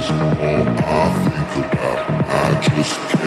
is all I think about. I just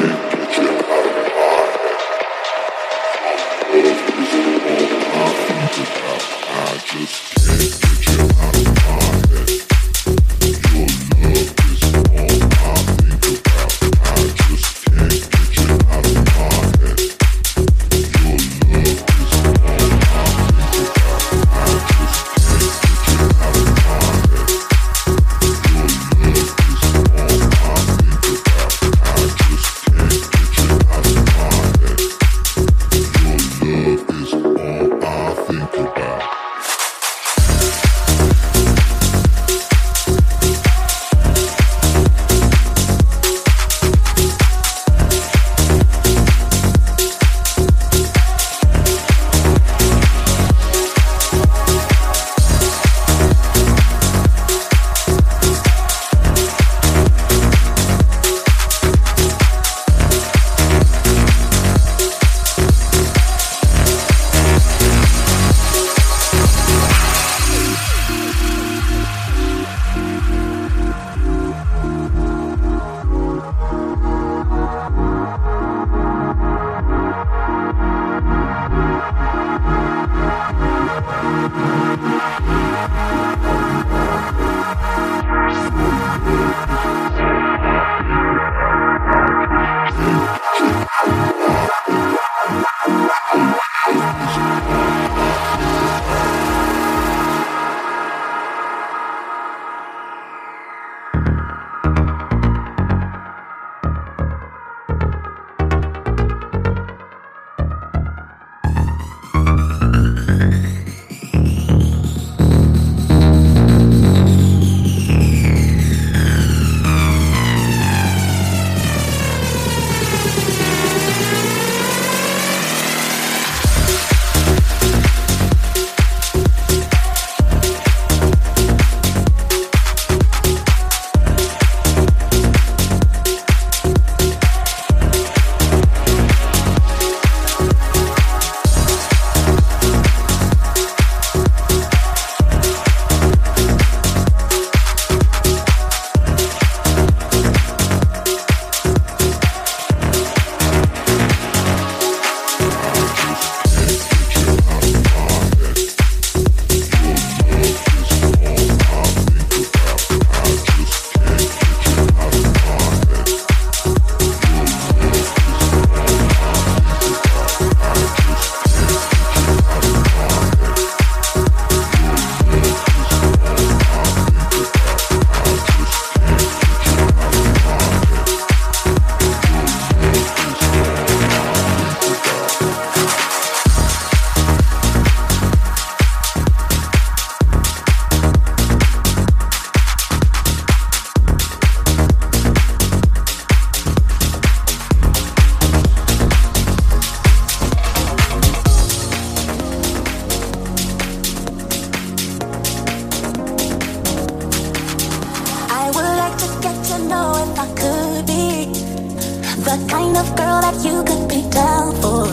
the kind of girl that you could be down for.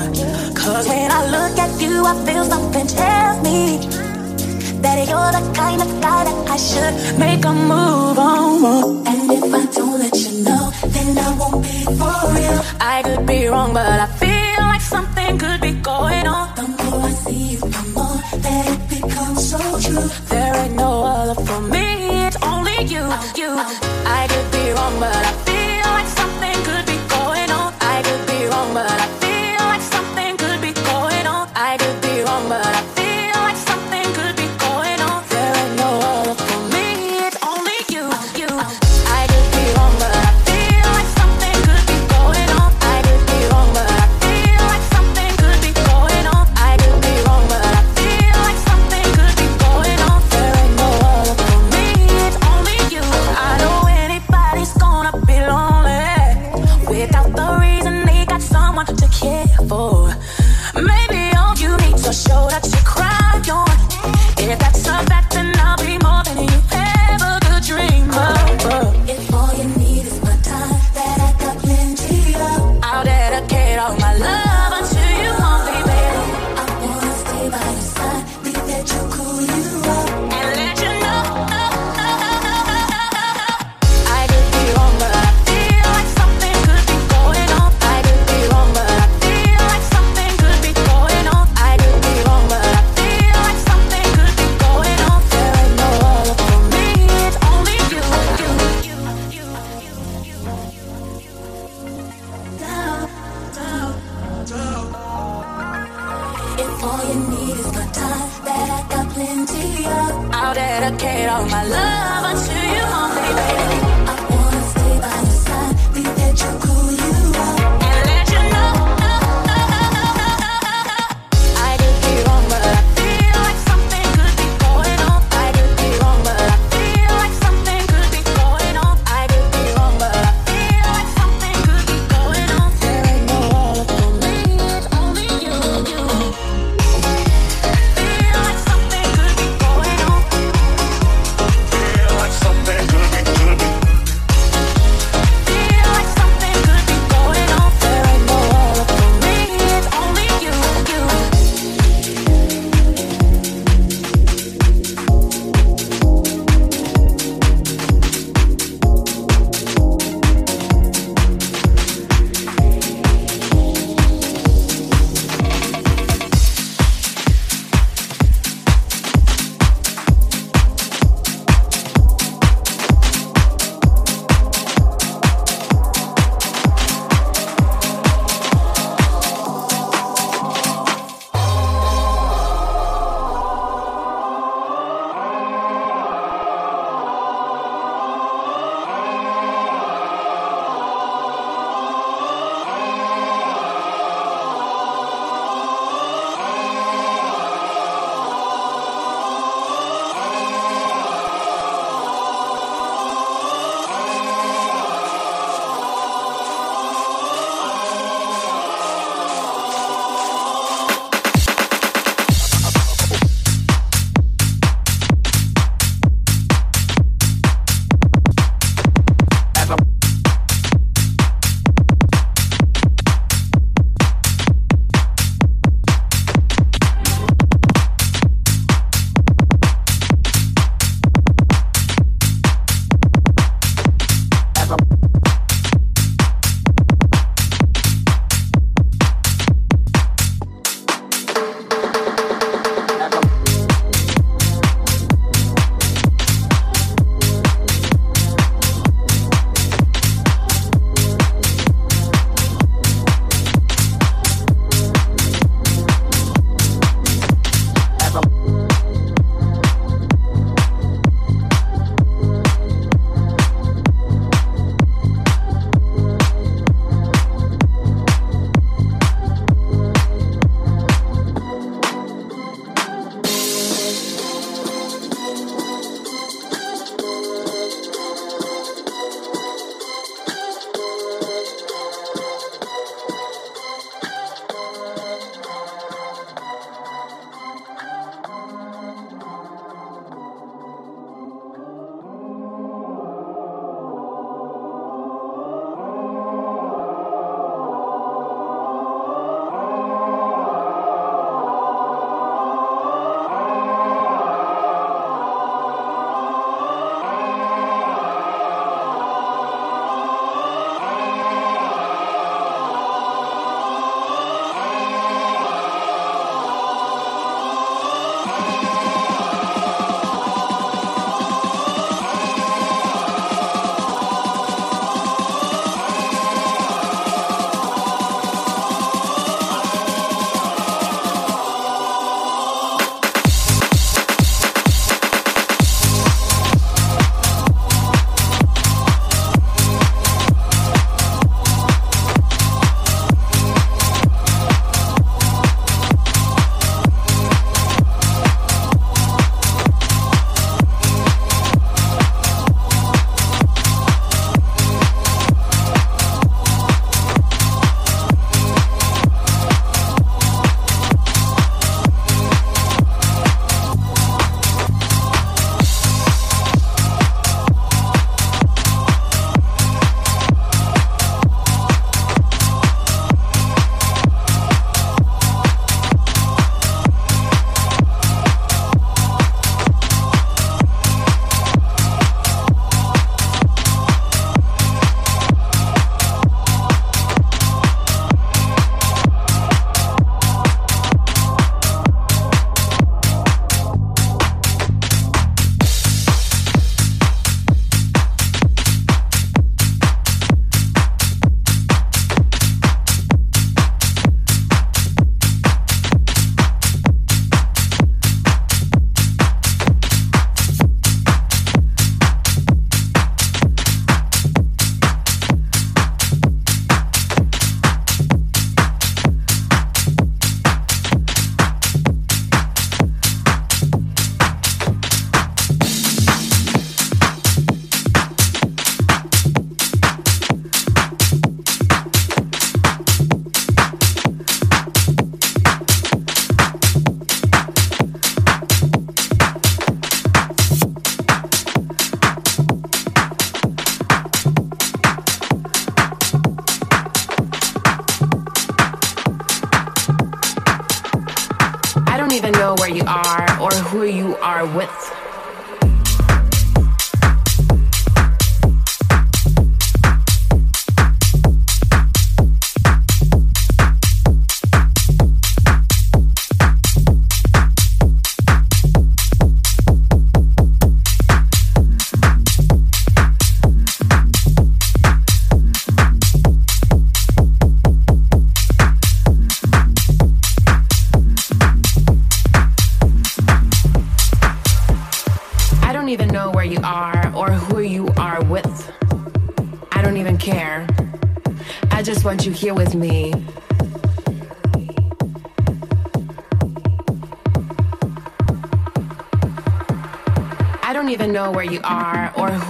Cause when I look at you, I feel something tells me that you're the kind of guy that I should make a move on. And if I don't let you know, then I won't be for real. I could be wrong, but I feel like something could be going on. The more I see you, the more that it becomes so true. There ain't no other for me, it's only you, you. All you need is my time that I got plenty of. I'll dedicate all my love.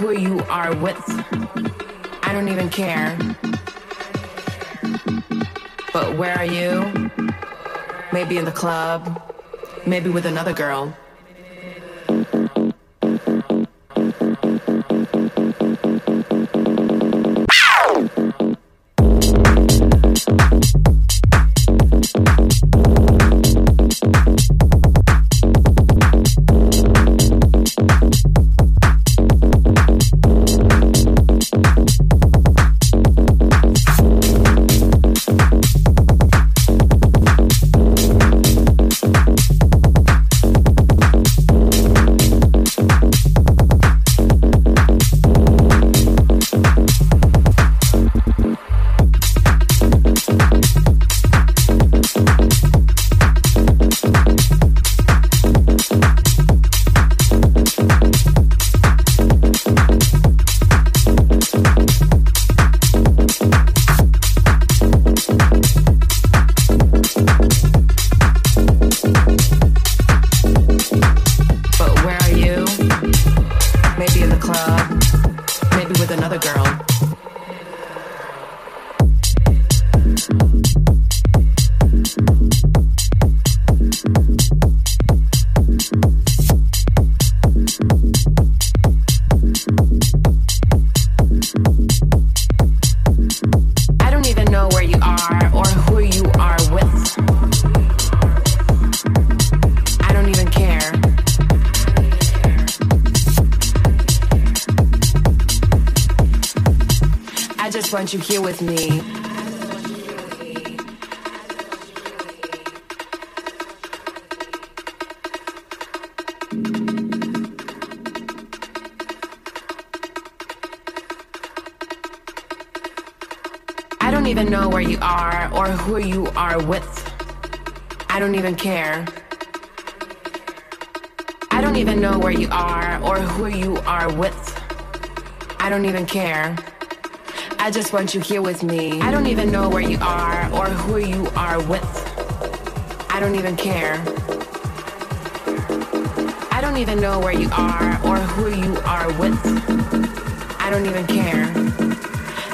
Who you are with. I don't even care. But where are you? Maybe in the club, maybe with another girl. You here with me? I don't even know where you are or who you are with. I don't even care. I don't even know where you are or who you are with. I don't even care. I just want you here with me. I don't even know where you are or who you are with. I don't even care. I don't even know where you are or who you are with. I don't even care.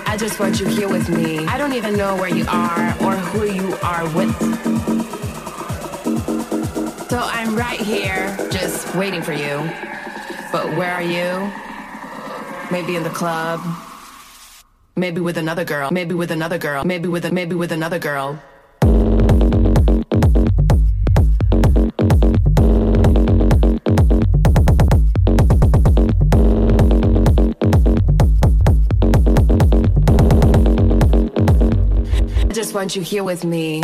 I just want you here with me. I don't even know where you are or who you are with. So I'm right here, just waiting for you. But where are you? Maybe in the club Maybe with another girl. Maybe with another girl. Maybe with a maybe with another girl. I just want you here with me.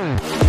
hmm